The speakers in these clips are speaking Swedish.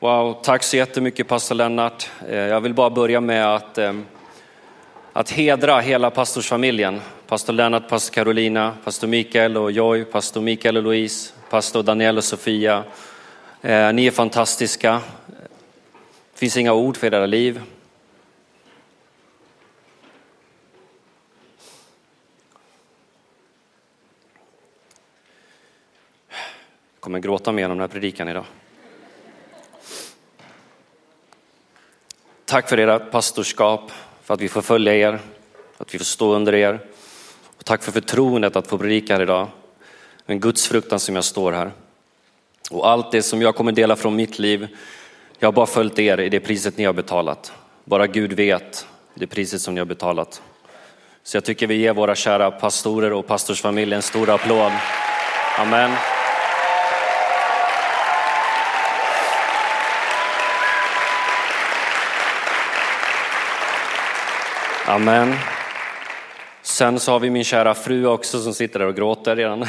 Wow, tack så jättemycket pastor Lennart. Eh, jag vill bara börja med att, eh, att hedra hela pastorsfamiljen. Pastor Lennart, pastor Carolina, pastor Mikael och Joy, pastor Mikael och Louise, pastor Daniel och Sofia. Eh, ni är fantastiska. Det finns inga ord för era liv. Jag kommer gråta mer om den här predikan idag. Tack för era pastorskap, för att vi får följa er, att vi får stå under er. Och tack för förtroendet att få predika här idag. En Guds fruktan som jag står här. Och allt det som jag kommer dela från mitt liv, jag har bara följt er i det priset ni har betalat. Bara Gud vet det priset som ni har betalat. Så jag tycker vi ger våra kära pastorer och pastorsfamilj en stor applåd. Amen. Amen. Sen så har vi min kära fru också som sitter där och gråter redan.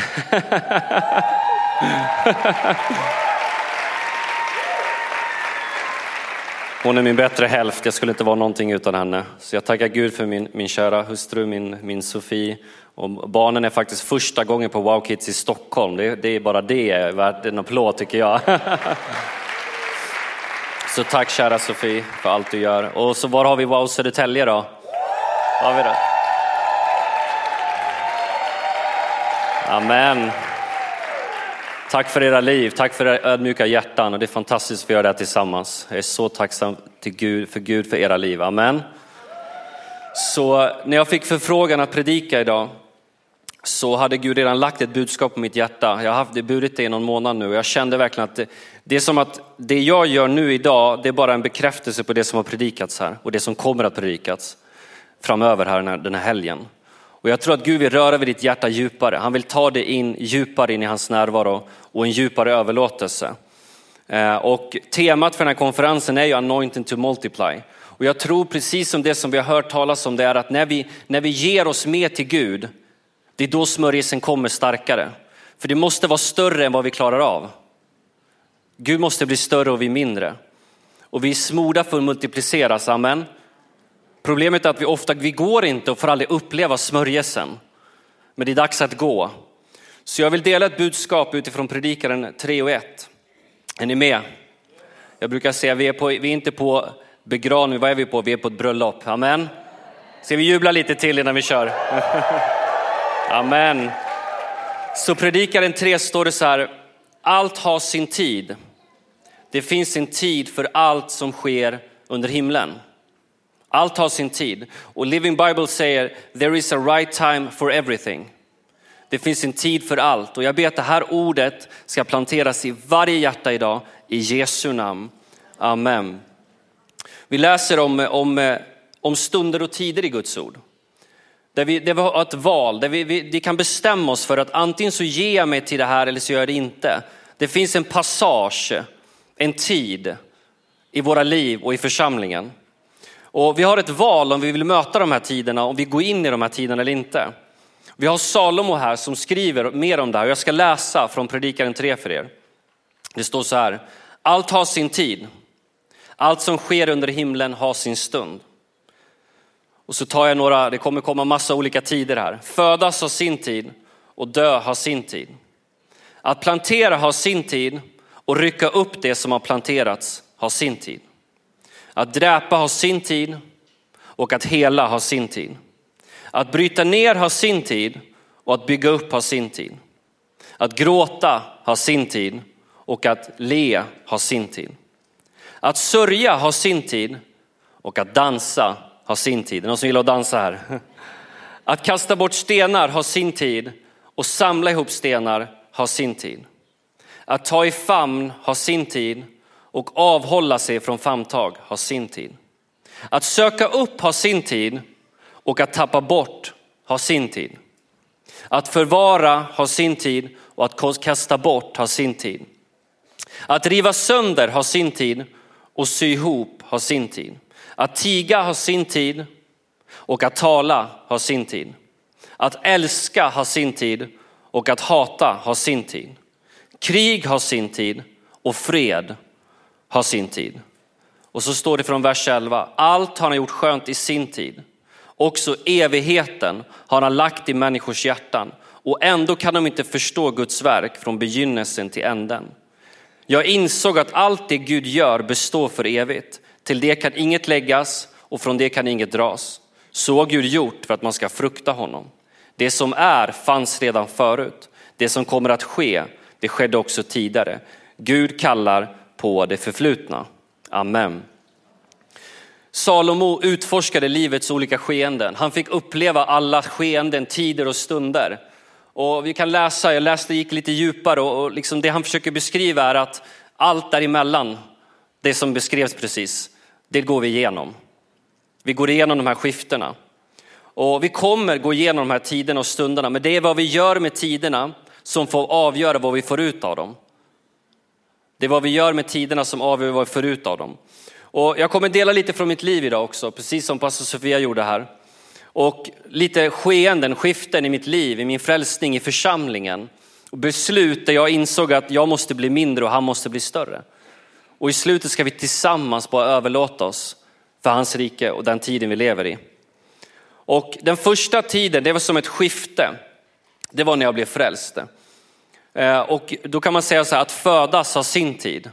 Hon är min bättre hälft, jag skulle inte vara någonting utan henne. Så jag tackar Gud för min, min kära hustru, min, min Sofie. Och barnen är faktiskt första gången på Wow Kids i Stockholm. Det, det är bara det är värt en applåd tycker jag. Så tack kära Sofie för allt du gör. Och så var har vi Wow Södertälje då? Har vi det? Amen. Tack för era liv, tack för era ödmjuka hjärtan och det är fantastiskt att vi gör det här tillsammans. Jag är så tacksam till Gud, för Gud för era liv. Amen. Så när jag fick förfrågan att predika idag så hade Gud redan lagt ett budskap på mitt hjärta. Jag har haft det burit det i någon månad nu och jag kände verkligen att det, det är som att det jag gör nu idag, det är bara en bekräftelse på det som har predikats här och det som kommer att predikas framöver här den här helgen. Och jag tror att Gud vill röra vid ditt hjärta djupare. Han vill ta dig in djupare in i hans närvaro och en djupare överlåtelse. Eh, och temat för den här konferensen är ju anointing to multiply. Och jag tror precis som det som vi har hört talas om det är att när vi, när vi ger oss mer till Gud, det är då smörjelsen kommer starkare. För det måste vara större än vad vi klarar av. Gud måste bli större och vi mindre. Och vi är smorda för att multipliceras, amen. Problemet är att vi ofta, vi går inte och får aldrig uppleva smörjelsen. Men det är dags att gå. Så jag vill dela ett budskap utifrån predikaren 3 och 1. Är ni med? Jag brukar säga vi är, på, vi är inte på begravning, vad är vi på? Vi är på ett bröllop. Amen. Ska vi jubla lite till innan vi kör? Amen. Så predikaren 3 står det så här, allt har sin tid. Det finns en tid för allt som sker under himlen. Allt har sin tid. Och Living Bible säger, there is a right time for everything. Det finns en tid för allt. Och jag ber att det här ordet ska planteras i varje hjärta idag, i Jesu namn. Amen. Vi läser om, om, om stunder och tider i Guds ord. Där vi, där vi har ett val, där vi, vi, vi kan bestämma oss för att antingen så ger jag mig till det här eller så gör jag det inte. Det finns en passage, en tid i våra liv och i församlingen. Och vi har ett val om vi vill möta de här tiderna, om vi går in i de här tiderna eller inte. Vi har Salomo här som skriver mer om det här och jag ska läsa från Predikaren 3 för er. Det står så här, allt har sin tid. Allt som sker under himlen har sin stund. Och så tar jag några, det kommer komma massa olika tider här. Födas har sin tid och dö har sin tid. Att plantera har sin tid och rycka upp det som har planterats har sin tid. Att dräpa har sin tid och att hela har sin tid. Att bryta ner har sin tid och att bygga upp har sin tid. Att gråta har sin tid och att le har sin tid. Att sörja har sin tid och att dansa har sin tid. Någon som gillar att dansa här? Att kasta bort stenar har sin tid och samla ihop stenar har sin tid. Att ta i famn har sin tid och avhålla sig från famntag har sin tid. Att söka upp har sin tid och att tappa bort har sin tid. Att förvara har sin tid och att kasta bort har sin tid. Att riva sönder har sin tid och sy ihop har sin tid. Att tiga har sin tid och att tala har sin tid. Att älska har sin tid och att hata har sin tid. Krig har sin tid och fred har sin tid. Och så står det från vers 11, allt har han gjort skönt i sin tid. Också evigheten har han lagt i människors hjärtan och ändå kan de inte förstå Guds verk från begynnelsen till änden. Jag insåg att allt det Gud gör består för evigt. Till det kan inget läggas och från det kan inget dras. Så har Gud gjort för att man ska frukta honom. Det som är fanns redan förut. Det som kommer att ske, det skedde också tidigare. Gud kallar på det förflutna. Amen. Salomo utforskade livets olika skeenden. Han fick uppleva alla skeenden, tider och stunder. Och vi kan läsa, jag läste, gick lite djupare och liksom det han försöker beskriva är att allt däremellan, det som beskrevs precis, det går vi igenom. Vi går igenom de här skiftena. Och vi kommer gå igenom de här tiderna och stunderna, men det är vad vi gör med tiderna som får avgöra vad vi får ut av dem. Det är vad vi gör med tiderna som avgör vad vi får ut av dem. Och jag kommer dela lite från mitt liv idag också, precis som pastor Sofia gjorde här. Och lite skeenden, skiften i mitt liv, i min frälsning, i församlingen. Och beslut där jag insåg att jag måste bli mindre och han måste bli större. Och i slutet ska vi tillsammans bara överlåta oss för hans rike och den tiden vi lever i. Och den första tiden, det var som ett skifte. Det var när jag blev frälst. Eh, och då kan man säga så här att födas har sin tid.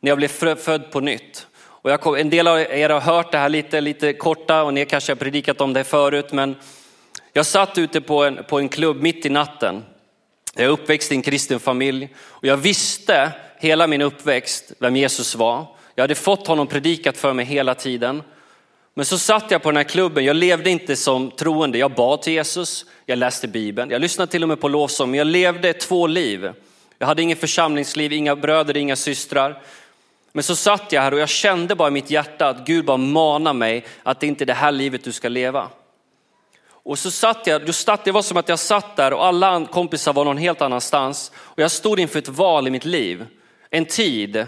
När jag blev född på nytt. Och jag kom, en del av er har hört det här lite, lite korta och ni kanske har predikat om det förut. Men jag satt ute på en, på en klubb mitt i natten. Jag är uppväxt i en kristen familj och jag visste hela min uppväxt vem Jesus var. Jag hade fått honom predikat för mig hela tiden. Men så satt jag på den här klubben, jag levde inte som troende. Jag bad till Jesus, jag läste Bibeln, jag lyssnade till och med på lovsång, men jag levde två liv. Jag hade inget församlingsliv, inga bröder, inga systrar. Men så satt jag här och jag kände bara i mitt hjärta att Gud bara manar mig att det inte är det här livet du ska leva. Och så satt jag, då satt, det var som att jag satt där och alla kompisar var någon helt annanstans. Och jag stod inför ett val i mitt liv. En tid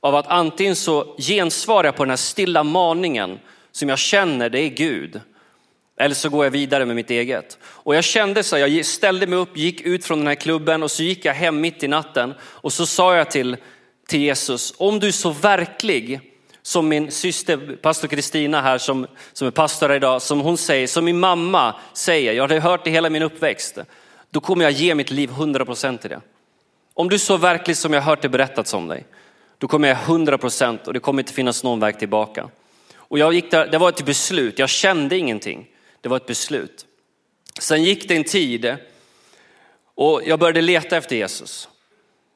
av att antingen så gensvarar jag på den här stilla maningen som jag känner, det är Gud. Eller så går jag vidare med mitt eget. Och jag kände så, jag ställde mig upp, gick ut från den här klubben och så gick jag hem mitt i natten. Och så sa jag till, till Jesus, om du är så verklig som min syster, pastor Kristina här som, som är pastor idag, som hon säger, som min mamma säger, jag har hört det hela min uppväxt, då kommer jag ge mitt liv 100% till det. Om du är så verklig som jag har hört det berättats om dig, då kommer jag 100% och det kommer inte finnas någon väg tillbaka. Och jag gick där, det var ett beslut, jag kände ingenting. Det var ett beslut. Sen gick det en tid och jag började leta efter Jesus.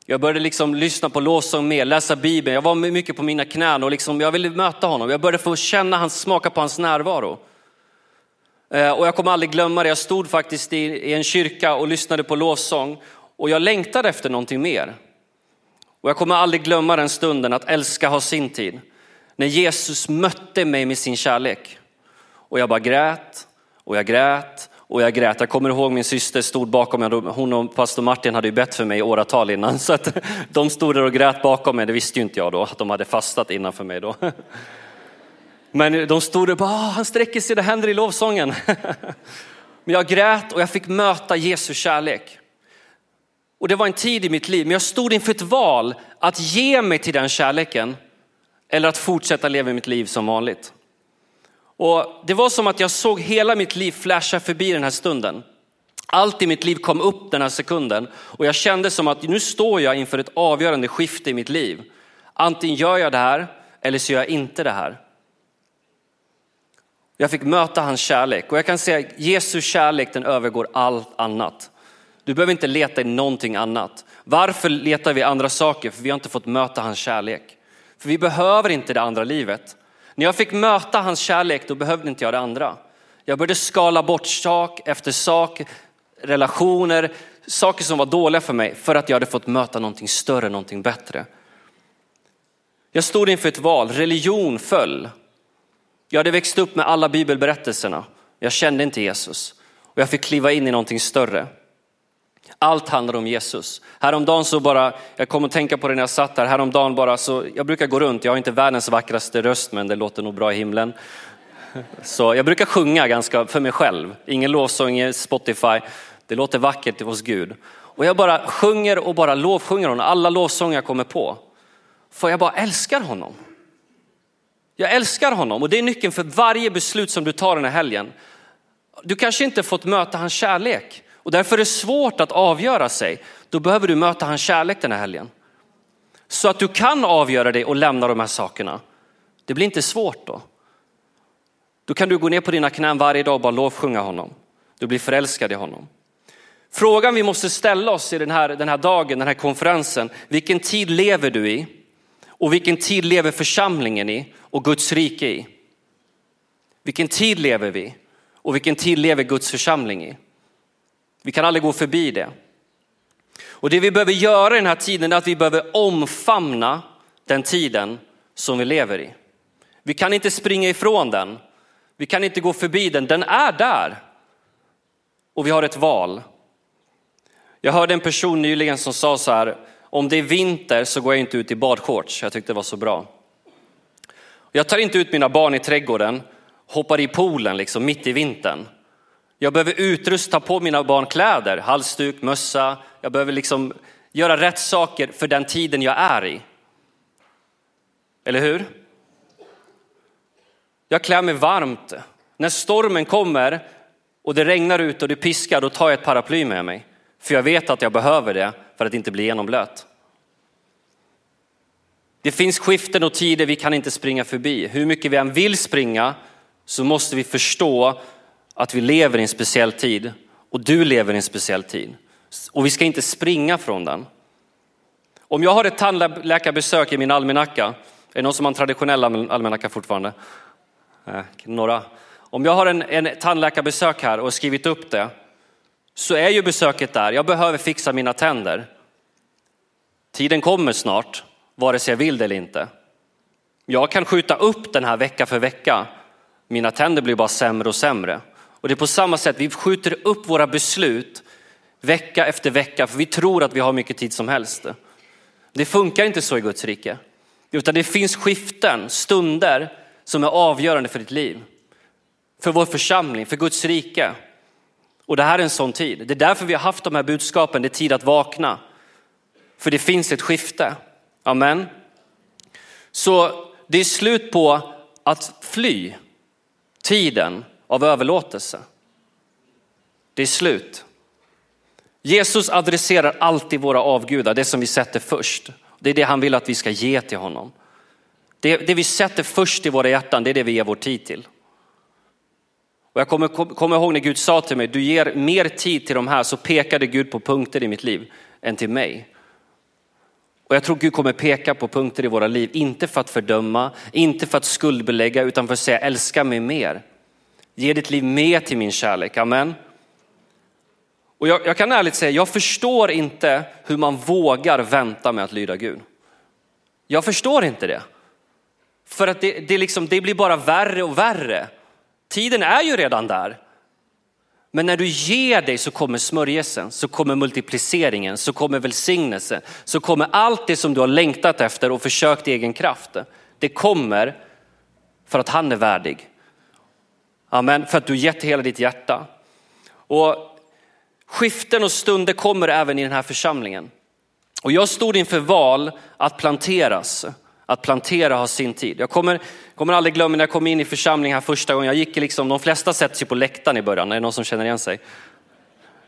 Jag började liksom lyssna på lovsång mer, läsa Bibeln. Jag var mycket på mina knän och liksom, jag ville möta honom. Jag började få känna hans, smaka på hans närvaro. Eh, och jag kommer aldrig glömma det. Jag stod faktiskt i, i en kyrka och lyssnade på lovsång och jag längtade efter någonting mer. Och jag kommer aldrig glömma den stunden att älska har sin tid. När Jesus mötte mig med sin kärlek. Och jag bara grät och jag grät och jag grät. Jag kommer ihåg min syster stod bakom mig. Hon och pastor Martin hade ju bett för mig i åratal innan. Så att de stod där och grät bakom mig. Det visste ju inte jag då, att de hade fastat innan för mig då. Men de stod där och bara, ah, han sträcker sig, det händer i lovsången. Men jag grät och jag fick möta Jesu kärlek. Och det var en tid i mitt liv, men jag stod inför ett val att ge mig till den kärleken eller att fortsätta leva mitt liv som vanligt. Och det var som att jag såg hela mitt liv flasha förbi den här stunden. Allt i mitt liv kom upp den här sekunden och jag kände som att nu står jag inför ett avgörande skifte i mitt liv. Antingen gör jag det här eller så gör jag inte det här. Jag fick möta hans kärlek och jag kan säga att Jesu kärlek den övergår allt annat. Du behöver inte leta i någonting annat. Varför letar vi andra saker? För vi har inte fått möta hans kärlek. För vi behöver inte det andra livet. När jag fick möta hans kärlek, då behövde inte jag det andra. Jag började skala bort sak efter sak, relationer, saker som var dåliga för mig för att jag hade fått möta någonting större, någonting bättre. Jag stod inför ett val, religion föll. Jag hade växt upp med alla bibelberättelserna. Jag kände inte Jesus och jag fick kliva in i någonting större. Allt handlar om Jesus. Häromdagen så bara, jag kom att tänka på det när jag satt här, häromdagen bara så, jag brukar gå runt, jag har inte världens vackraste röst men det låter nog bra i himlen. Så jag brukar sjunga ganska för mig själv, ingen lovsång, ingen Spotify. Det låter vackert hos Gud. Och jag bara sjunger och bara lovsjunger honom, alla lovsånger jag kommer på. För jag bara älskar honom. Jag älskar honom och det är nyckeln för varje beslut som du tar den här helgen. Du kanske inte fått möta hans kärlek och därför är det svårt att avgöra sig. Då behöver du möta hans kärlek den här helgen. Så att du kan avgöra dig och lämna de här sakerna. Det blir inte svårt då. Då kan du gå ner på dina knän varje dag och bara lovsjunga honom. Du blir förälskad i honom. Frågan vi måste ställa oss i den här, den här dagen, den här konferensen, vilken tid lever du i? Och vilken tid lever församlingen i och Guds rike i? Vilken tid lever vi och vilken tid lever Guds församling i? Vi kan aldrig gå förbi det. Och det vi behöver göra i den här tiden är att vi behöver omfamna den tiden som vi lever i. Vi kan inte springa ifrån den. Vi kan inte gå förbi den. Den är där. Och vi har ett val. Jag hörde en person nyligen som sa så här, om det är vinter så går jag inte ut i badshorts. Jag tyckte det var så bra. Jag tar inte ut mina barn i trädgården, hoppar i poolen liksom mitt i vintern. Jag behöver utrusta på mina barn kläder, halsduk, mössa. Jag behöver liksom göra rätt saker för den tiden jag är i. Eller hur? Jag klär mig varmt. När stormen kommer och det regnar ut och det piskar, då tar jag ett paraply med mig. För jag vet att jag behöver det för att inte bli genomblöt. Det finns skiften och tider vi kan inte springa förbi. Hur mycket vi än vill springa så måste vi förstå att vi lever i en speciell tid och du lever i en speciell tid. Och vi ska inte springa från den. Om jag har ett tandläkarbesök i min almanacka, är det någon som har en traditionell almanacka fortfarande? Eh, några. Om jag har en, en tandläkarbesök här och skrivit upp det, så är ju besöket där. Jag behöver fixa mina tänder. Tiden kommer snart, vare sig jag vill det eller inte. Jag kan skjuta upp den här vecka för vecka. Mina tänder blir bara sämre och sämre. Och det är på samma sätt, vi skjuter upp våra beslut vecka efter vecka för vi tror att vi har mycket tid som helst. Det funkar inte så i Guds rike. Utan det finns skiften, stunder som är avgörande för ditt liv. För vår församling, för Guds rike. Och det här är en sån tid. Det är därför vi har haft de här budskapen, det är tid att vakna. För det finns ett skifte. Amen. Så det är slut på att fly tiden av överlåtelse. Det är slut. Jesus adresserar alltid våra avgudar, det som vi sätter först. Det är det han vill att vi ska ge till honom. Det, det vi sätter först i våra hjärtan, det är det vi ger vår tid till. Och jag kommer, kommer ihåg när Gud sa till mig, du ger mer tid till de här, så pekade Gud på punkter i mitt liv än till mig. Och jag tror Gud kommer peka på punkter i våra liv, inte för att fördöma, inte för att skuldbelägga, utan för att säga älska mig mer. Ge ditt liv mer till min kärlek, amen. Och jag, jag kan ärligt säga, jag förstår inte hur man vågar vänta med att lyda Gud. Jag förstår inte det. För att det, det, liksom, det blir bara värre och värre. Tiden är ju redan där. Men när du ger dig så kommer smörjelsen, så kommer multipliceringen, så kommer välsignelsen, så kommer allt det som du har längtat efter och försökt i egen kraft. Det kommer för att han är värdig. Amen, för att du gett hela ditt hjärta. Och skiften och stunder kommer även i den här församlingen. Och jag stod inför val att planteras. Att plantera har sin tid. Jag kommer, kommer aldrig glömma när jag kom in i församlingen här första gången. Jag gick liksom, de flesta sätter sig på läktaren i början, är det någon som känner igen sig?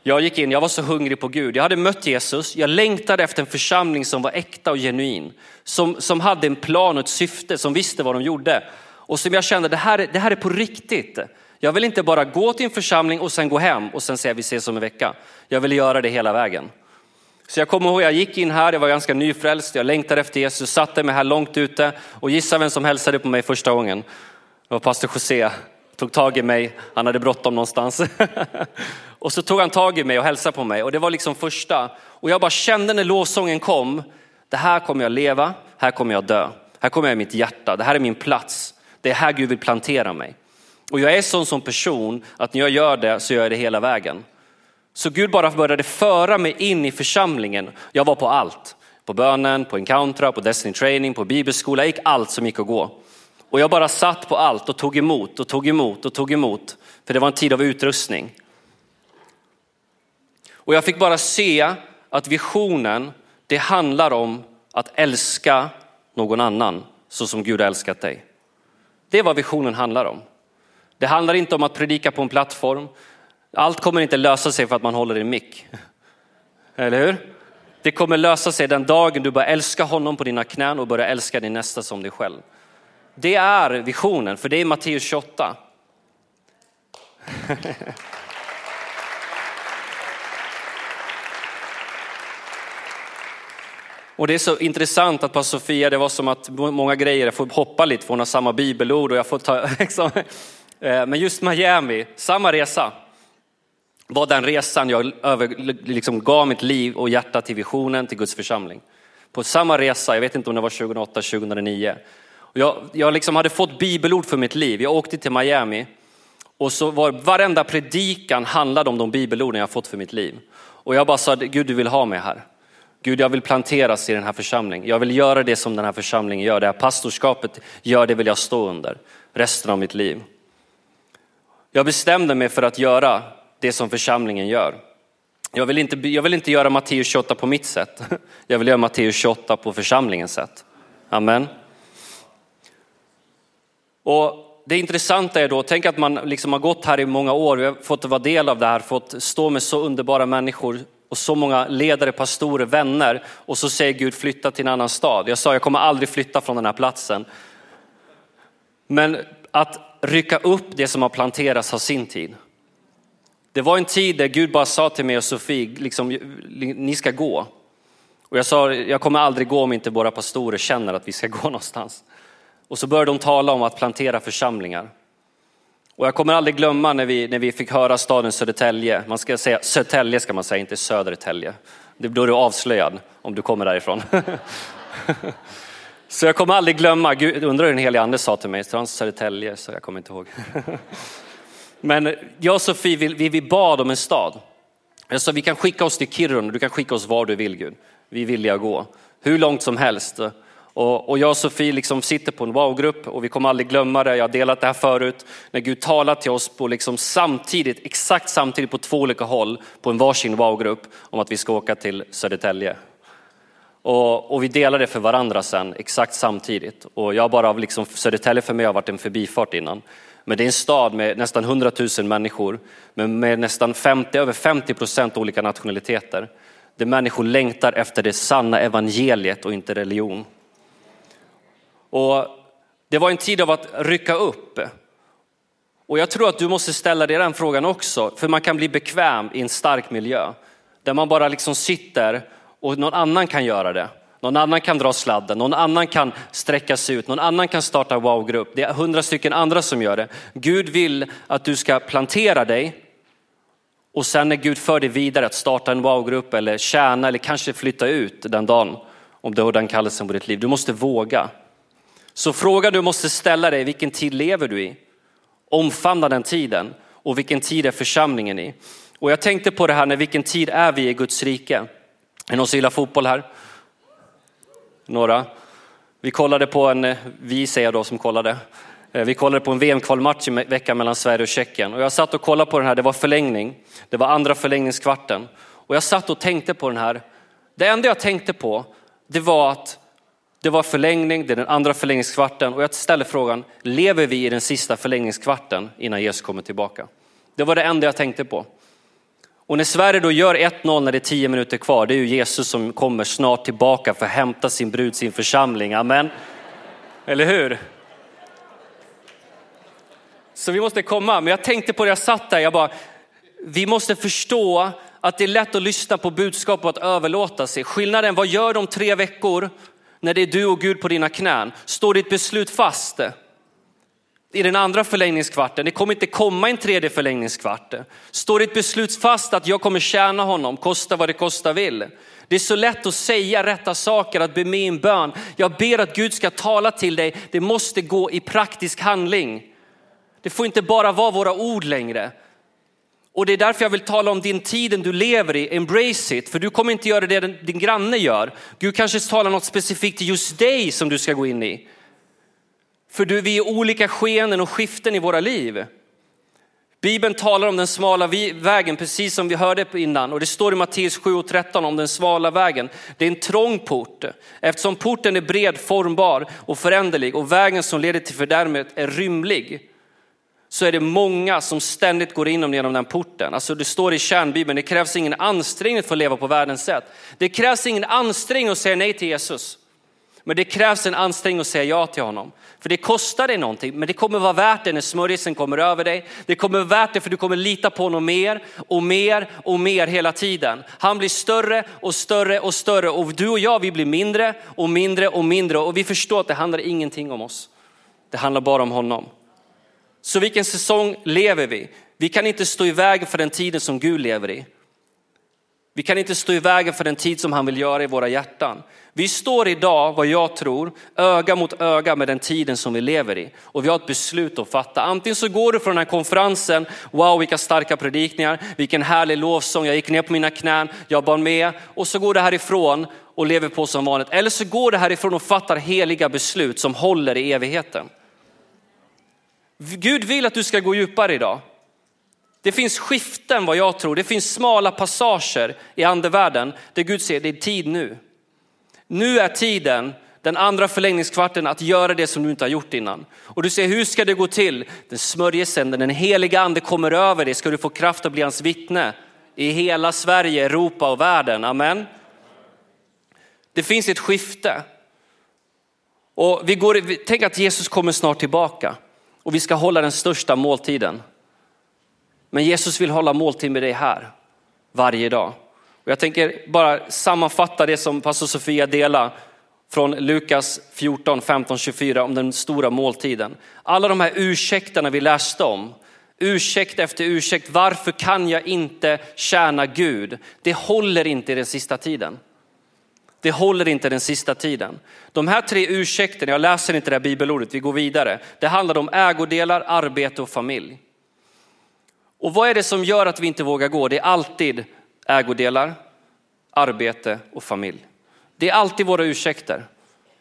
Jag gick in, jag var så hungrig på Gud. Jag hade mött Jesus, jag längtade efter en församling som var äkta och genuin. Som, som hade en plan och ett syfte, som visste vad de gjorde. Och som jag kände, det här, det här är på riktigt. Jag vill inte bara gå till en församling och sen gå hem och sen säga vi ses om en vecka. Jag vill göra det hela vägen. Så jag kommer ihåg, jag gick in här, jag var ganska nyfrälst, jag längtade efter Jesus, satte mig här långt ute och gissa vem som hälsade på mig första gången? Det var pastor José, tog tag i mig, han hade bråttom någonstans. och så tog han tag i mig och hälsade på mig och det var liksom första. Och jag bara kände när lovsången kom, det här kommer jag leva, här kommer jag dö. Här kommer jag i mitt hjärta, det här är min plats. Det är här Gud vill plantera mig. Och jag är sån som person att när jag gör det så gör jag det hela vägen. Så Gud bara började föra mig in i församlingen. Jag var på allt. På bönen, på Encountra, på Destiny Training, på bibelskola. Jag gick allt som gick att gå. Och jag bara satt på allt och tog emot och tog emot och tog emot. För det var en tid av utrustning. Och jag fick bara se att visionen, det handlar om att älska någon annan så som Gud har älskat dig. Det är vad visionen handlar om. Det handlar inte om att predika på en plattform. Allt kommer inte lösa sig för att man håller i en mick. Eller hur? Det kommer lösa sig den dagen du börjar älska honom på dina knän och börjar älska din nästa som dig själv. Det är visionen, för det är Matteus 28. Och det är så intressant att på Sofia, det var som att många grejer, jag får hoppa lite för hon har samma bibelord och jag får ta, liksom, eh, men just Miami, samma resa var den resan jag över, liksom gav mitt liv och hjärta till visionen, till Guds församling. På samma resa, jag vet inte om det var 2008, 2009. Jag, jag liksom hade fått bibelord för mitt liv. Jag åkte till Miami och så var varenda predikan handlade om de bibelorden jag fått för mitt liv. Och jag bara sa, Gud du vill ha mig här. Gud jag vill planteras i den här församlingen. Jag vill göra det som den här församlingen gör. Det här pastorskapet gör, det vill jag stå under resten av mitt liv. Jag bestämde mig för att göra det som församlingen gör. Jag vill inte, jag vill inte göra Matteus 28 på mitt sätt. Jag vill göra Matteus 28 på församlingens sätt. Amen. Och det intressanta är då, tänk att man liksom har gått här i många år, vi har fått vara del av det här, fått stå med så underbara människor och så många ledare, pastorer, vänner och så säger Gud flytta till en annan stad. Jag sa jag kommer aldrig flytta från den här platsen. Men att rycka upp det som har planterats har sin tid. Det var en tid där Gud bara sa till mig och Sofie, liksom, ni ska gå. Och jag sa, jag kommer aldrig gå om inte våra pastorer känner att vi ska gå någonstans. Och så började de tala om att plantera församlingar. Och jag kommer aldrig glömma när vi, när vi fick höra staden Södertälje, man ska säga Södertälje ska man säga, inte Södertälje. Då är du avslöjad om du kommer därifrån. Så jag kommer aldrig glömma, Gud, undrar hur den helige ande sa till mig, Södertälje, så jag kommer inte ihåg. Men jag och Sofie, vi, vi bad om en stad. Jag sa vi kan skicka oss till Kiruna, du kan skicka oss var du vill Gud. Vi är villiga att gå, hur långt som helst. Och, och jag och Sofie liksom sitter på en wow-grupp och vi kommer aldrig glömma det, jag har delat det här förut. När Gud talar till oss på liksom samtidigt, exakt samtidigt på två olika håll på en varsin wow-grupp om att vi ska åka till Södertälje. Och, och, vi delar det för varandra sen, exakt samtidigt. Och jag bara, liksom, Södertälje för mig har varit en förbifart innan. Men det är en stad med nästan 100 000 människor, men med nästan 50, över 50 procent olika nationaliteter. Där människor längtar efter det sanna evangeliet och inte religion. Och det var en tid av att rycka upp. Och jag tror att du måste ställa dig den frågan också, för man kan bli bekväm i en stark miljö. Där man bara liksom sitter och någon annan kan göra det. Någon annan kan dra sladden, någon annan kan sträcka sig ut, någon annan kan starta wow-grupp. Det är hundra stycken andra som gör det. Gud vill att du ska plantera dig och sen när Gud för dig vidare att starta en wow-grupp eller tjäna eller kanske flytta ut den dagen om du har den kallelsen på ditt liv. Du måste våga. Så frågan du måste ställa dig, vilken tid lever du i? Omfamna den tiden och vilken tid är församlingen i? Och jag tänkte på det här, när vilken tid är vi i Guds rike? Är det någon som gillar fotboll här? några. Vi kollade på en, eh, vi säger jag då som kollade, eh, vi kollade på en VM-kvalmatch i veckan mellan Sverige och Tjeckien. Och jag satt och kollade på den här, det var förlängning. Det var andra förlängningskvarten. Och jag satt och tänkte på den här. Det enda jag tänkte på, det var att det var förlängning, det är den andra förlängningskvarten. Och jag ställer frågan, lever vi i den sista förlängningskvarten innan Jesus kommer tillbaka? Det var det enda jag tänkte på. Och när Sverige då gör 1-0 när det är 10 minuter kvar, det är ju Jesus som kommer snart tillbaka för att hämta sin brud, sin församling. Amen. Eller hur? Så vi måste komma, men jag tänkte på det jag satt där, jag bara, vi måste förstå att det är lätt att lyssna på budskap och att överlåta sig. Skillnaden, vad gör de tre veckor när det är du och Gud på dina knän? Står ditt beslut fast? i den andra förlängningskvarten. Det kommer inte komma en tredje förlängningskvart. Står ditt beslut fast att jag kommer tjäna honom, kosta vad det kosta vill. Det är så lätt att säga rätta saker, att be med en bön. Jag ber att Gud ska tala till dig. Det måste gå i praktisk handling. Det får inte bara vara våra ord längre. Och det är därför jag vill tala om din tiden du lever i, embrace it. För du kommer inte göra det din granne gör. Gud kanske talar något specifikt till just dig som du ska gå in i. För du, vi är olika skenen och skiften i våra liv. Bibeln talar om den smala vägen, precis som vi hörde innan. Och det står i Matteus 7 och 13 om den smala vägen. Det är en trång port, eftersom porten är bred, formbar och föränderlig och vägen som leder till fördärmet är rymlig. Så är det många som ständigt går in genom den porten. Alltså det står i kärnbibeln, det krävs ingen ansträngning för att leva på världens sätt. Det krävs ingen ansträngning att säga nej till Jesus. Men det krävs en ansträngning att säga ja till honom. För det kostar dig någonting, men det kommer vara värt det när smörjelsen kommer över dig. Det kommer vara värt det för du kommer lita på honom mer och mer och mer hela tiden. Han blir större och större och större och du och jag vi blir mindre och mindre och mindre och vi förstår att det handlar ingenting om oss. Det handlar bara om honom. Så vilken säsong lever vi? Vi kan inte stå i vägen för den tiden som Gud lever i. Vi kan inte stå i vägen för den tid som han vill göra i våra hjärtan. Vi står idag, vad jag tror, öga mot öga med den tiden som vi lever i. Och vi har ett beslut att fatta. Antingen så går du från den här konferensen, wow vilka starka predikningar, vilken härlig lovsång, jag gick ner på mina knän, jag bad med. Och så går du härifrån och lever på som vanligt. Eller så går du härifrån och fattar heliga beslut som håller i evigheten. Gud vill att du ska gå djupare idag. Det finns skiften vad jag tror, det finns smala passager i andevärlden där Gud säger det är tid nu. Nu är tiden, den andra förlängningskvarten, att göra det som du inte har gjort innan. Och du säger, hur ska det gå till? Den smörjelsen, den heliga ande kommer över dig, ska du få kraft att bli hans vittne i hela Sverige, Europa och världen. Amen. Det finns ett skifte. Och vi går, tänk att Jesus kommer snart tillbaka och vi ska hålla den största måltiden. Men Jesus vill hålla måltid med dig här varje dag. Och jag tänker bara sammanfatta det som pastor Sofia delar från Lukas 14, 15, 24 om den stora måltiden. Alla de här ursäkterna vi läste om, ursäkt efter ursäkt, varför kan jag inte tjäna Gud? Det håller inte i den sista tiden. Det håller inte den sista tiden. De här tre ursäkterna, jag läser inte det här bibelordet, vi går vidare. Det handlar om ägodelar, arbete och familj. Och vad är det som gör att vi inte vågar gå? Det är alltid ägodelar, arbete och familj. Det är alltid våra ursäkter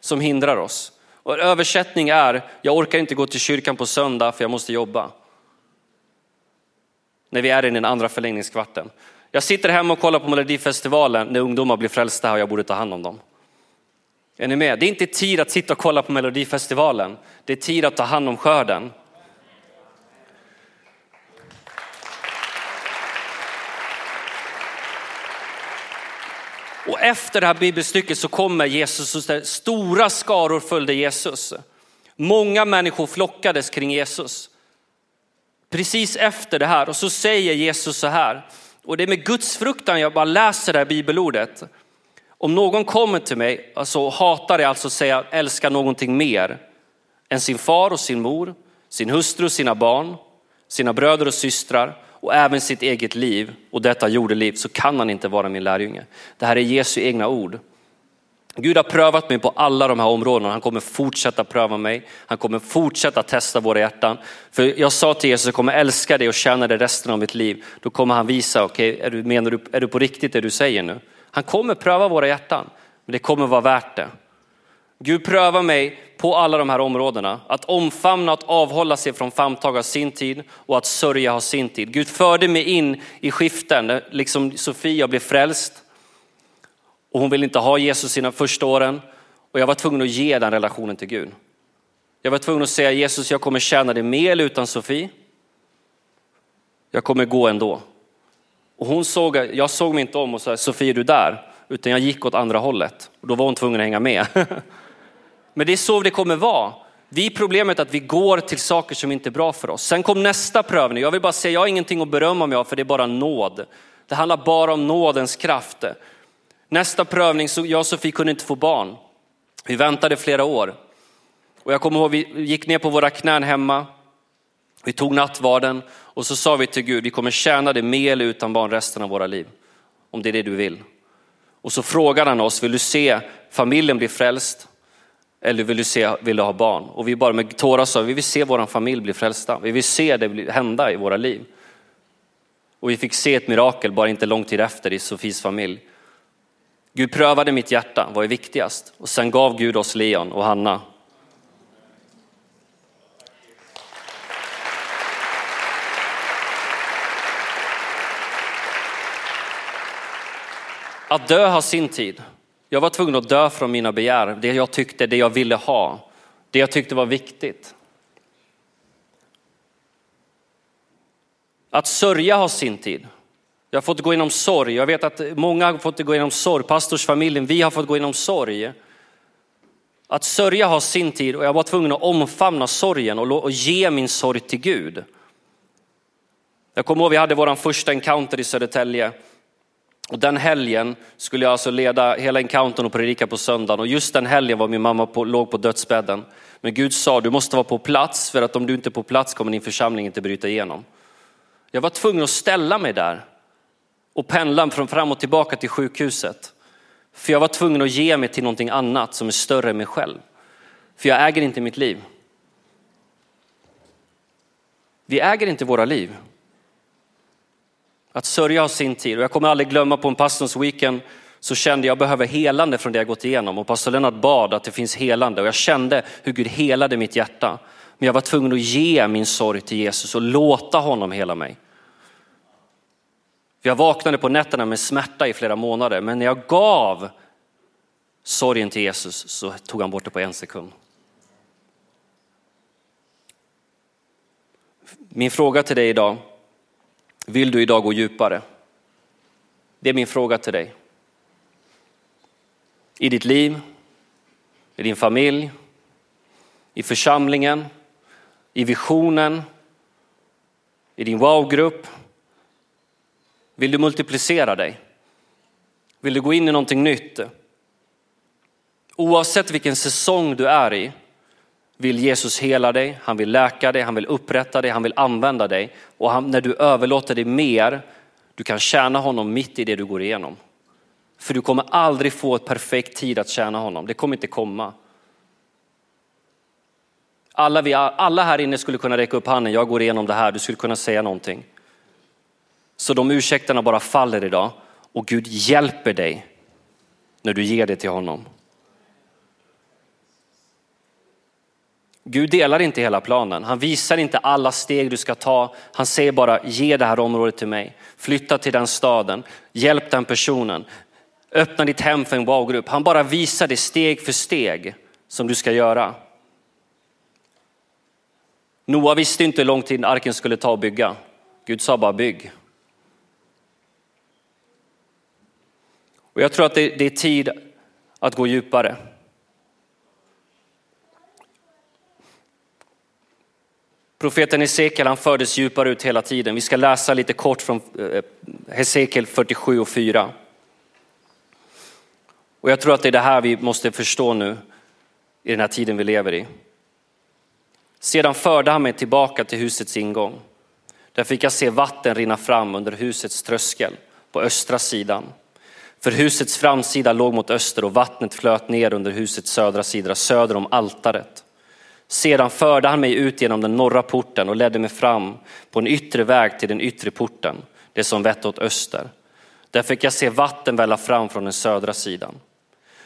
som hindrar oss. Och översättning är, jag orkar inte gå till kyrkan på söndag för jag måste jobba. När vi är i den andra förlängningskvarten. Jag sitter hemma och kollar på Melodifestivalen när ungdomar blir frälsta och jag borde ta hand om dem. Är ni med? Det är inte tid att sitta och kolla på Melodifestivalen. Det är tid att ta hand om skörden. Och efter det här bibelstycket så kommer Jesus och stora skaror följde Jesus. Många människor flockades kring Jesus. Precis efter det här och så säger Jesus så här, och det är med Guds fruktan jag bara läser det här bibelordet. Om någon kommer till mig, alltså hatar det alltså säga älskar någonting mer än sin far och sin mor, sin hustru och sina barn, sina bröder och systrar och även sitt eget liv och detta jordeliv så kan han inte vara min lärjunge. Det här är Jesu egna ord. Gud har prövat mig på alla de här områdena. Han kommer fortsätta pröva mig. Han kommer fortsätta testa våra hjärtan. För jag sa till Jesus, jag kommer älska dig och tjäna dig resten av mitt liv. Då kommer han visa, okej, okay, är, du, menar du, är du på riktigt det du säger nu? Han kommer pröva våra hjärtan, men det kommer vara värt det. Gud prövar mig på alla de här områdena. Att omfamna, att avhålla sig från famntag har sin tid och att sörja har sin tid. Gud förde mig in i skiften, liksom Sofia blev frälst och hon ville inte ha Jesus sina första åren och jag var tvungen att ge den relationen till Gud. Jag var tvungen att säga Jesus, jag kommer tjäna dig mer utan Sofie. Jag kommer gå ändå. Och hon såg, jag såg mig inte om och sa, Sofie är du där? Utan jag gick åt andra hållet och då var hon tvungen att hänga med. Men det är så det kommer vara. Vi problemet att vi går till saker som inte är bra för oss. Sen kom nästa prövning. Jag vill bara säga, jag har ingenting att berömma mig av för det är bara nåd. Det handlar bara om nådens kraft. Nästa prövning, så jag och Sofie kunde inte få barn. Vi väntade flera år. Och jag kommer ihåg, vi gick ner på våra knän hemma. Vi tog nattvarden och så sa vi till Gud, vi kommer tjäna dig med eller utan barn resten av våra liv. Om det är det du vill. Och så frågade han oss, vill du se familjen bli frälst? Eller vill du, se, vill du ha barn? Och vi bara med tårar sa, vi vill se vår familj bli frälsta. Vi vill se det hända i våra liv. Och vi fick se ett mirakel bara inte lång tid efter i Sofies familj. Gud prövade mitt hjärta, vad är viktigast? Och sen gav Gud oss Leon och Hanna. Att dö har sin tid. Jag var tvungen att dö från mina begär, det jag tyckte, det jag ville ha, det jag tyckte var viktigt. Att sörja har sin tid. Jag har fått gå igenom sorg. Jag vet att många har fått gå igenom sorg. Pastorsfamiljen, vi har fått gå igenom sorg. Att sörja har sin tid och jag var tvungen att omfamna sorgen och ge min sorg till Gud. Jag kommer ihåg vi hade vår första encounter i Södertälje och den helgen skulle jag alltså leda hela encountern och predika på söndagen och just den helgen var min mamma på, låg på dödsbädden. Men Gud sa du måste vara på plats för att om du inte är på plats kommer din församling inte bryta igenom. Jag var tvungen att ställa mig där och pendla från fram och tillbaka till sjukhuset. För jag var tvungen att ge mig till någonting annat som är större än mig själv. För jag äger inte mitt liv. Vi äger inte våra liv. Att sörja har sin tid och jag kommer aldrig glömma på en pastors weekend så kände jag behöver helande från det jag gått igenom och pastor Lennart bad att det finns helande och jag kände hur Gud helade mitt hjärta. Men jag var tvungen att ge min sorg till Jesus och låta honom hela mig. Jag vaknade på nätterna med smärta i flera månader, men när jag gav sorgen till Jesus så tog han bort det på en sekund. Min fråga till dig idag, vill du idag gå djupare? Det är min fråga till dig. I ditt liv, i din familj, i församlingen, i visionen, i din wow-grupp. Vill du multiplicera dig? Vill du gå in i någonting nytt? Oavsett vilken säsong du är i vill Jesus hela dig, han vill läka dig, han vill upprätta dig, han vill använda dig. Och han, när du överlåter dig mer, du kan tjäna honom mitt i det du går igenom. För du kommer aldrig få ett perfekt tid att tjäna honom, det kommer inte komma. Alla, vi, alla här inne skulle kunna räcka upp handen, jag går igenom det här, du skulle kunna säga någonting. Så de ursäkterna bara faller idag och Gud hjälper dig när du ger det till honom. Gud delar inte hela planen. Han visar inte alla steg du ska ta. Han säger bara ge det här området till mig. Flytta till den staden. Hjälp den personen. Öppna ditt hem för en wow-grupp. Han bara visar det steg för steg som du ska göra. Noa visste inte hur lång tid arken skulle ta att bygga. Gud sa bara bygg. Och jag tror att det, det är tid att gå djupare. Profeten Hesekiel han fördes djupare ut hela tiden. Vi ska läsa lite kort från eh, Hesekiel 47 och 4. Och jag tror att det är det här vi måste förstå nu i den här tiden vi lever i. Sedan förde han mig tillbaka till husets ingång. Där fick jag se vatten rinna fram under husets tröskel på östra sidan. För husets framsida låg mot öster och vattnet flöt ner under husets södra sida, söder om altaret. Sedan förde han mig ut genom den norra porten och ledde mig fram på en yttre väg till den yttre porten, det som vette åt öster. Där fick jag se vatten välla fram från den södra sidan.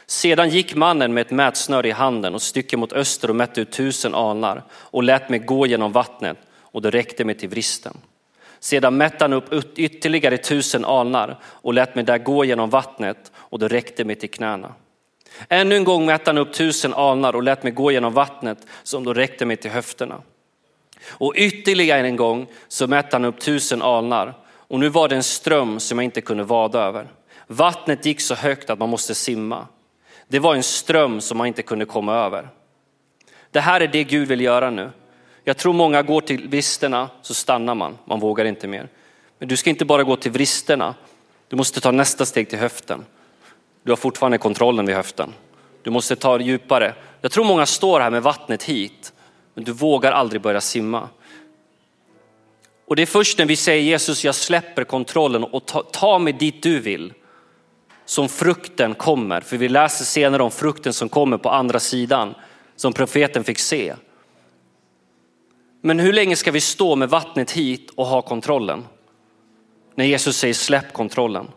Sedan gick mannen med ett mätsnöre i handen och stycke mot öster och mätte ut tusen alnar och lät mig gå genom vattnet och det räckte mig till vristen. Sedan mätte han upp ytterligare tusen alnar och lät mig där gå genom vattnet och det räckte mig till knäna. Ännu en gång mätte han upp tusen alnar och lät mig gå genom vattnet som då räckte mig till höfterna. Och ytterligare en gång så mätte han upp tusen alnar och nu var det en ström som jag inte kunde vada över. Vattnet gick så högt att man måste simma. Det var en ström som man inte kunde komma över. Det här är det Gud vill göra nu. Jag tror många går till vristerna så stannar man, man vågar inte mer. Men du ska inte bara gå till vristerna. du måste ta nästa steg till höften. Du har fortfarande kontrollen vid höften. Du måste ta det djupare. Jag tror många står här med vattnet hit, men du vågar aldrig börja simma. Och det är först när vi säger Jesus, jag släpper kontrollen och ta, ta mig dit du vill, som frukten kommer. För vi läser senare om frukten som kommer på andra sidan, som profeten fick se. Men hur länge ska vi stå med vattnet hit och ha kontrollen? När Jesus säger släpp kontrollen.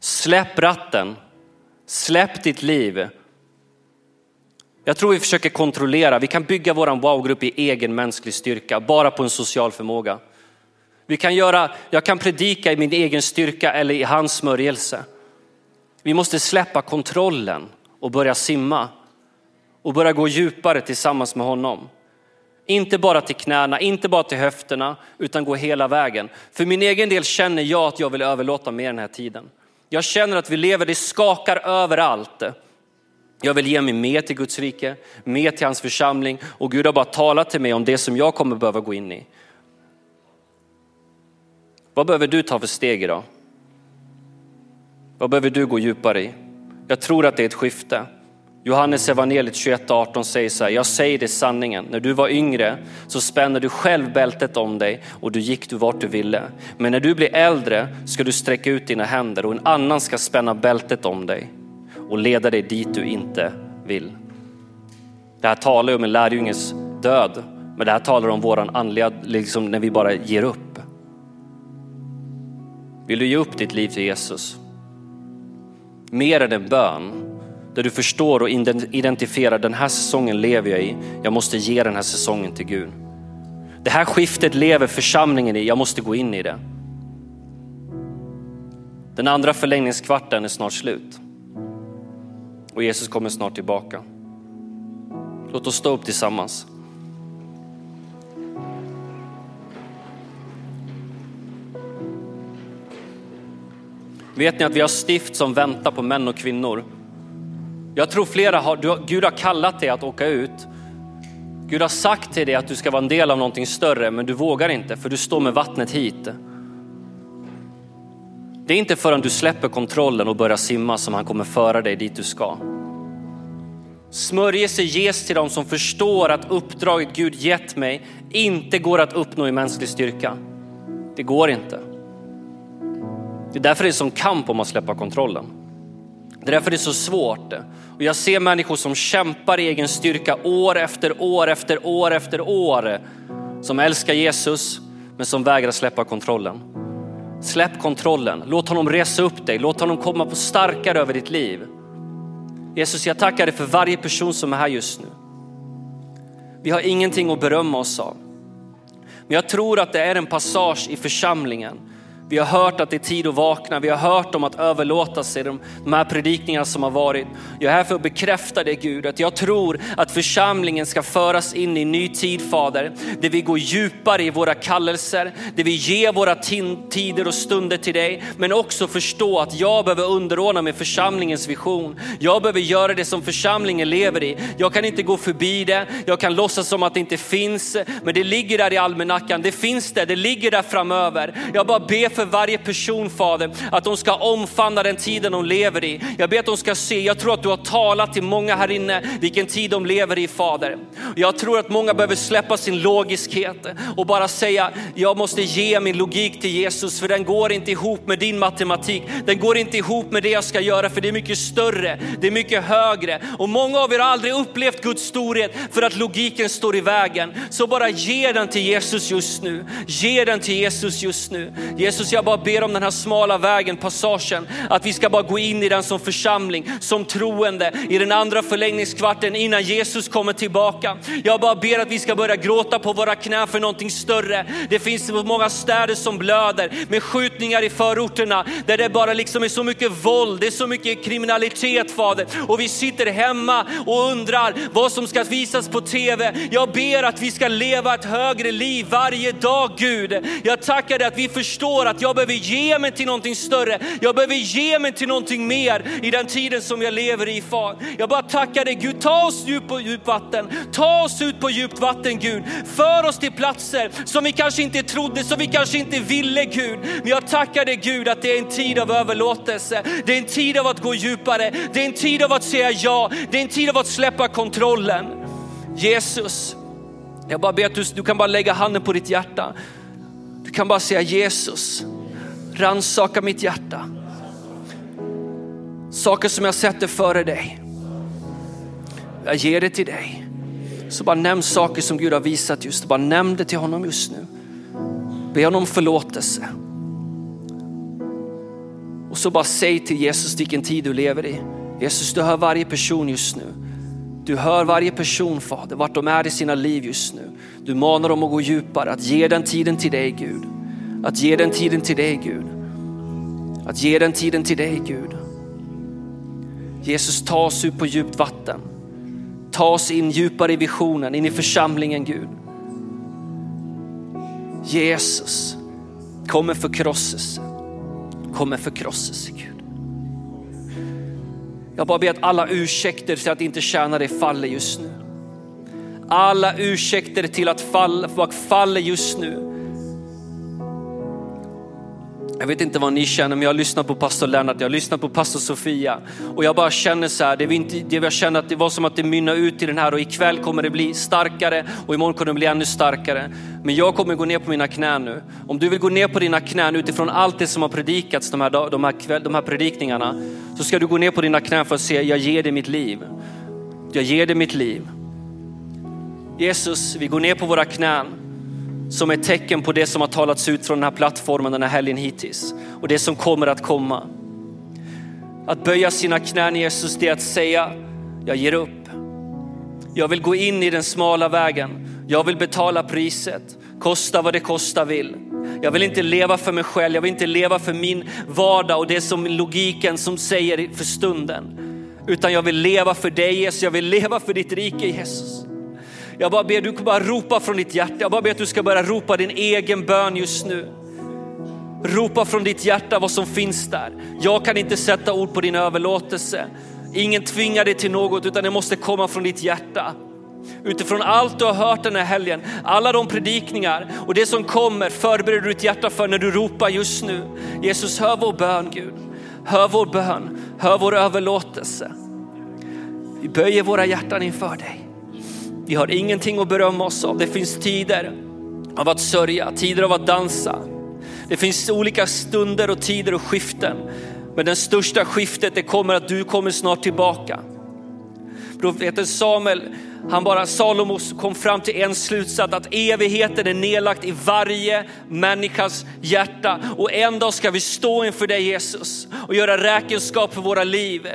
Släpp ratten Släpp ditt liv. Jag tror vi försöker kontrollera. Vi kan bygga våran wow-grupp i egen mänsklig styrka, bara på en social förmåga. Vi kan göra, jag kan predika i min egen styrka eller i hans smörjelse. Vi måste släppa kontrollen och börja simma och börja gå djupare tillsammans med honom. Inte bara till knäna, inte bara till höfterna, utan gå hela vägen. För min egen del känner jag att jag vill överlåta mer den här tiden. Jag känner att vi lever, det skakar överallt. Jag vill ge mig mer till Guds rike, mer till hans församling och Gud har bara talat till mig om det som jag kommer behöva gå in i. Vad behöver du ta för steg idag? Vad behöver du gå djupare i? Jag tror att det är ett skifte. Johannes evangeliet 21.18 säger så här, jag säger dig sanningen, när du var yngre så spände du själv bältet om dig och du gick du vart du ville. Men när du blir äldre ska du sträcka ut dina händer och en annan ska spänna bältet om dig och leda dig dit du inte vill. Det här talar ju om en lärjunges död, men det här talar om våran andliga, liksom när vi bara ger upp. Vill du ge upp ditt liv till Jesus? Mer än en bön, där du förstår och identifierar den här säsongen lever jag i. Jag måste ge den här säsongen till Gud. Det här skiftet lever församlingen i, jag måste gå in i det. Den andra förlängningskvarten är snart slut och Jesus kommer snart tillbaka. Låt oss stå upp tillsammans. Vet ni att vi har stift som väntar på män och kvinnor? Jag tror flera har, Gud har kallat dig att åka ut. Gud har sagt till dig att du ska vara en del av någonting större, men du vågar inte för du står med vattnet hit. Det är inte förrän du släpper kontrollen och börjar simma som han kommer föra dig dit du ska. Smörjelse ges till dem som förstår att uppdraget Gud gett mig inte går att uppnå i mänsklig styrka. Det går inte. Det är därför det är som kamp om att släppa kontrollen. Det är därför det är så svårt. Och jag ser människor som kämpar i egen styrka år efter år efter år efter år. Som älskar Jesus men som vägrar släppa kontrollen. Släpp kontrollen, låt honom resa upp dig, låt honom komma på starkare över ditt liv. Jesus, jag tackar dig för varje person som är här just nu. Vi har ingenting att berömma oss av. Men jag tror att det är en passage i församlingen vi har hört att det är tid att vakna. Vi har hört om att överlåta sig, de, de här predikningarna som har varit. Jag är här för att bekräfta det Gud, att jag tror att församlingen ska föras in i en ny tid Fader. Där vi går djupare i våra kallelser, där vi ger våra tider och stunder till dig. Men också förstå att jag behöver underordna mig församlingens vision. Jag behöver göra det som församlingen lever i. Jag kan inte gå förbi det, jag kan låtsas som att det inte finns. Men det ligger där i almanackan, det finns där, det ligger där framöver. Jag bara ber för varje person Fader, att de ska omfamna den tiden de lever i. Jag ber att de ska se, jag tror att du har talat till många här inne vilken tid de lever i Fader. Jag tror att många behöver släppa sin logiskhet och bara säga, jag måste ge min logik till Jesus för den går inte ihop med din matematik. Den går inte ihop med det jag ska göra för det är mycket större, det är mycket högre. Och många av er har aldrig upplevt Guds storhet för att logiken står i vägen. Så bara ge den till Jesus just nu. Ge den till Jesus just nu. Jesus Jesus, jag bara ber om den här smala vägen, passagen, att vi ska bara gå in i den som församling, som troende i den andra förlängningskvarten innan Jesus kommer tillbaka. Jag bara ber att vi ska börja gråta på våra knän för någonting större. Det finns många städer som blöder med skjutningar i förorterna där det bara liksom är så mycket våld, det är så mycket kriminalitet Fader. Och vi sitter hemma och undrar vad som ska visas på tv. Jag ber att vi ska leva ett högre liv varje dag Gud. Jag tackar dig att vi förstår att att jag behöver ge mig till någonting större. Jag behöver ge mig till någonting mer i den tiden som jag lever i Far. Jag bara tackar dig Gud, ta oss djup på djupt vatten. Ta oss ut på djupt vatten Gud. För oss till platser som vi kanske inte trodde, som vi kanske inte ville Gud. Men jag tackar dig Gud att det är en tid av överlåtelse. Det är en tid av att gå djupare. Det är en tid av att säga ja. Det är en tid av att släppa kontrollen. Jesus, jag bara ber att du, du kan bara lägga handen på ditt hjärta kan bara säga Jesus, ransaka mitt hjärta. Saker som jag sätter före dig. Jag ger det till dig. Så bara nämn saker som Gud har visat just Bara nämn det till honom just nu. Be honom om förlåtelse. Och så bara säg till Jesus vilken tid du lever i. Jesus, du hör varje person just nu. Du hör varje person Fader, vart de är i sina liv just nu. Du manar dem att gå djupare, att ge den tiden till dig Gud. Att ge den tiden till dig Gud. Att ge den tiden till dig Gud. Jesus, ta oss ut på djupt vatten. Ta oss in djupare i visionen, in i församlingen Gud. Jesus, kom med förkrosselse. Kom med förkrosselse Gud. Jag bara ber att alla ursäkter för att inte tjäna dig faller just nu. Alla ursäkter till att falla, faller just nu. Jag vet inte vad ni känner, men jag lyssnar på pastor Lennart, jag lyssnar på pastor Sofia och jag bara känner så här, det, vi inte, det jag känner att det var som att det mynnar ut i den här och ikväll kommer det bli starkare och imorgon kommer det bli ännu starkare. Men jag kommer gå ner på mina knän nu. Om du vill gå ner på dina knän utifrån allt det som har predikats de här, de här, de här predikningarna, så ska du gå ner på dina knän för att säga, jag ger dig mitt liv. Jag ger dig mitt liv. Jesus, vi går ner på våra knän som ett tecken på det som har talats ut från den här plattformen den här helgen hittills och det som kommer att komma. Att böja sina knän Jesus, det är att säga, jag ger upp. Jag vill gå in i den smala vägen. Jag vill betala priset, kosta vad det kosta vill. Jag vill inte leva för mig själv, jag vill inte leva för min vardag och det som logiken som säger för stunden. Utan jag vill leva för dig Jesus, jag vill leva för ditt rike Jesus. Jag bara ber, du bara ropa från ditt hjärta. Jag bara ber att du ska börja ropa din egen bön just nu. Ropa från ditt hjärta vad som finns där. Jag kan inte sätta ord på din överlåtelse. Ingen tvingar dig till något utan det måste komma från ditt hjärta. Utifrån allt du har hört den här helgen, alla de predikningar och det som kommer förbereder du ditt hjärta för när du ropar just nu. Jesus, hör vår bön Gud. Hör vår bön, hör vår överlåtelse. Vi böjer våra hjärtan inför dig. Vi har ingenting att berömma oss av. Det finns tider av att sörja, tider av att dansa. Det finns olika stunder och tider och skiften. Men det största skiftet det kommer att du kommer snart tillbaka. Profeten Samuel, han bara, Salomo kom fram till en slutsats att evigheten är nedlagt i varje människas hjärta och en dag ska vi stå inför dig Jesus och göra räkenskap för våra liv.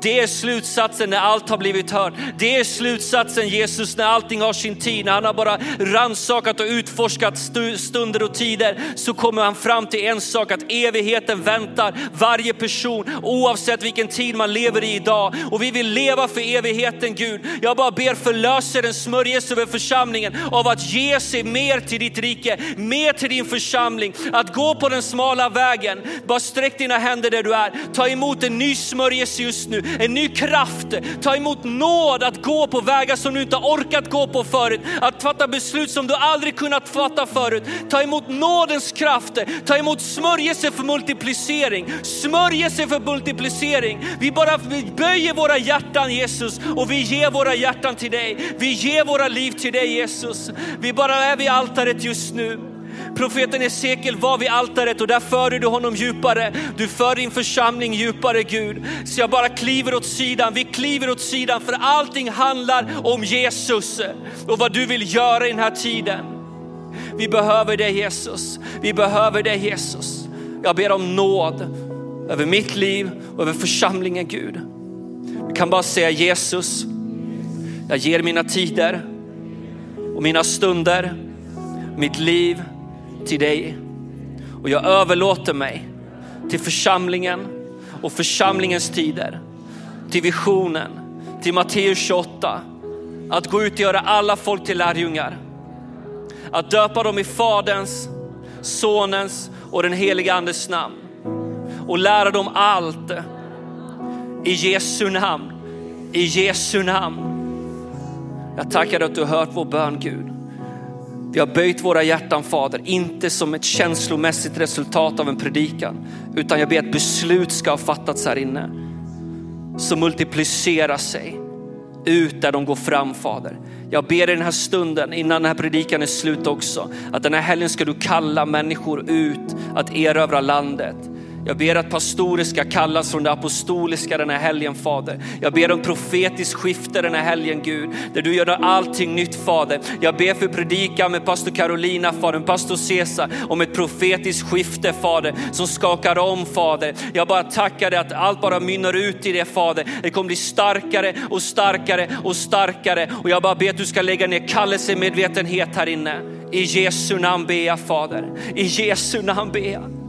Det är slutsatsen när allt har blivit hört. Det är slutsatsen Jesus när allting har sin tid, när han har bara ransakat och utforskat stunder och tider så kommer han fram till en sak att evigheten väntar varje person oavsett vilken tid man lever i idag. Och vi vill leva för evigheten Gud. Jag bara ber förlöser en smörjelse över församlingen av att ge sig mer till ditt rike, mer till din församling. Att gå på den smala vägen. Bara sträck dina händer där du är. Ta emot en ny smörjelse just nu, en ny kraft. Ta emot nåd att gå på vägar som du inte har orkat gå på förut. Att fatta beslut som du aldrig kunnat fatta förut. Ta emot nådens kraft. Ta emot smörjelse för multiplicering. Smörjelse för multiplicering. Vi bara böjer våra hjärtan Jesus och vi ger våra hjärtan till dig. Vi ger våra liv till dig Jesus. Vi bara är vid altaret just nu. Profeten Esekiel var vid altaret och där förde du honom djupare. Du för din församling djupare Gud. Så jag bara kliver åt sidan, vi kliver åt sidan för allting handlar om Jesus och vad du vill göra i den här tiden. Vi behöver dig Jesus, vi behöver dig Jesus. Jag ber om nåd över mitt liv och över församlingen Gud. Du kan bara säga Jesus, jag ger mina tider och mina stunder, mitt liv till dig. Och jag överlåter mig till församlingen och församlingens tider, till visionen, till Matteus 28. Att gå ut och göra alla folk till lärjungar. Att döpa dem i Faderns, Sonens och den helige Andes namn. Och lära dem allt i Jesu namn. I Jesu namn. Jag tackar dig att du har hört vår bön Gud. Vi har böjt våra hjärtan Fader, inte som ett känslomässigt resultat av en predikan, utan jag ber att beslut ska ha fattats här inne. Som multiplicerar sig ut där de går fram Fader. Jag ber i den här stunden, innan den här predikan är slut också, att den här helgen ska du kalla människor ut att erövra landet jag ber att pastorer ska kallas från det apostoliska den här helgen Fader. Jag ber om profetiskt skifte den här helgen Gud, där du gör allting nytt Fader. Jag ber för predikan med pastor Carolina Fader, pastor Cesar om ett profetiskt skifte Fader som skakar om Fader. Jag bara tackar dig att allt bara mynnar ut i det Fader. Det kommer bli starkare och starkare och starkare och jag bara ber att du ska lägga ner kallelsemedvetenhet här inne. I Jesu namn ber jag Fader. I Jesu namn ber jag.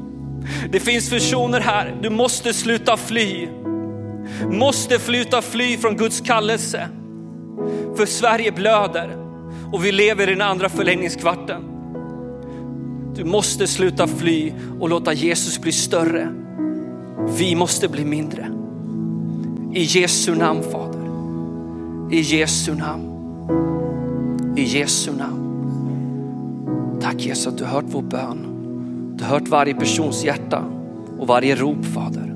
Det finns personer här, du måste sluta fly. måste sluta fly från Guds kallelse. För Sverige blöder och vi lever i den andra förlängningskvarten. Du måste sluta fly och låta Jesus bli större. Vi måste bli mindre. I Jesu namn Fader. I Jesu namn. I Jesu namn. Tack Jesus att du hört vår bön. Du har hört varje persons hjärta och varje rop Fader.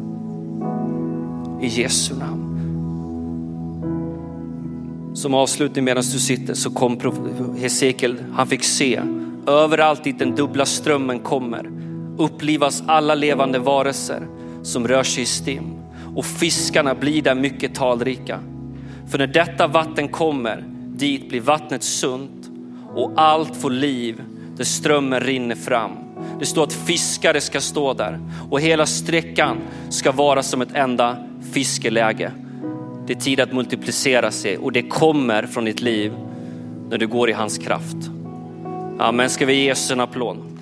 I Jesu namn. Som avslutning medan du sitter så kom Hesekiel, han fick se överallt dit den dubbla strömmen kommer upplivas alla levande varelser som rör sig i stim och fiskarna blir där mycket talrika. För när detta vatten kommer dit blir vattnet sunt och allt får liv där strömmen rinner fram. Det står att fiskare ska stå där och hela sträckan ska vara som ett enda fiskeläge. Det är tid att multiplicera sig och det kommer från ditt liv när du går i hans kraft. Amen. Ska vi ge Jesus en applåd?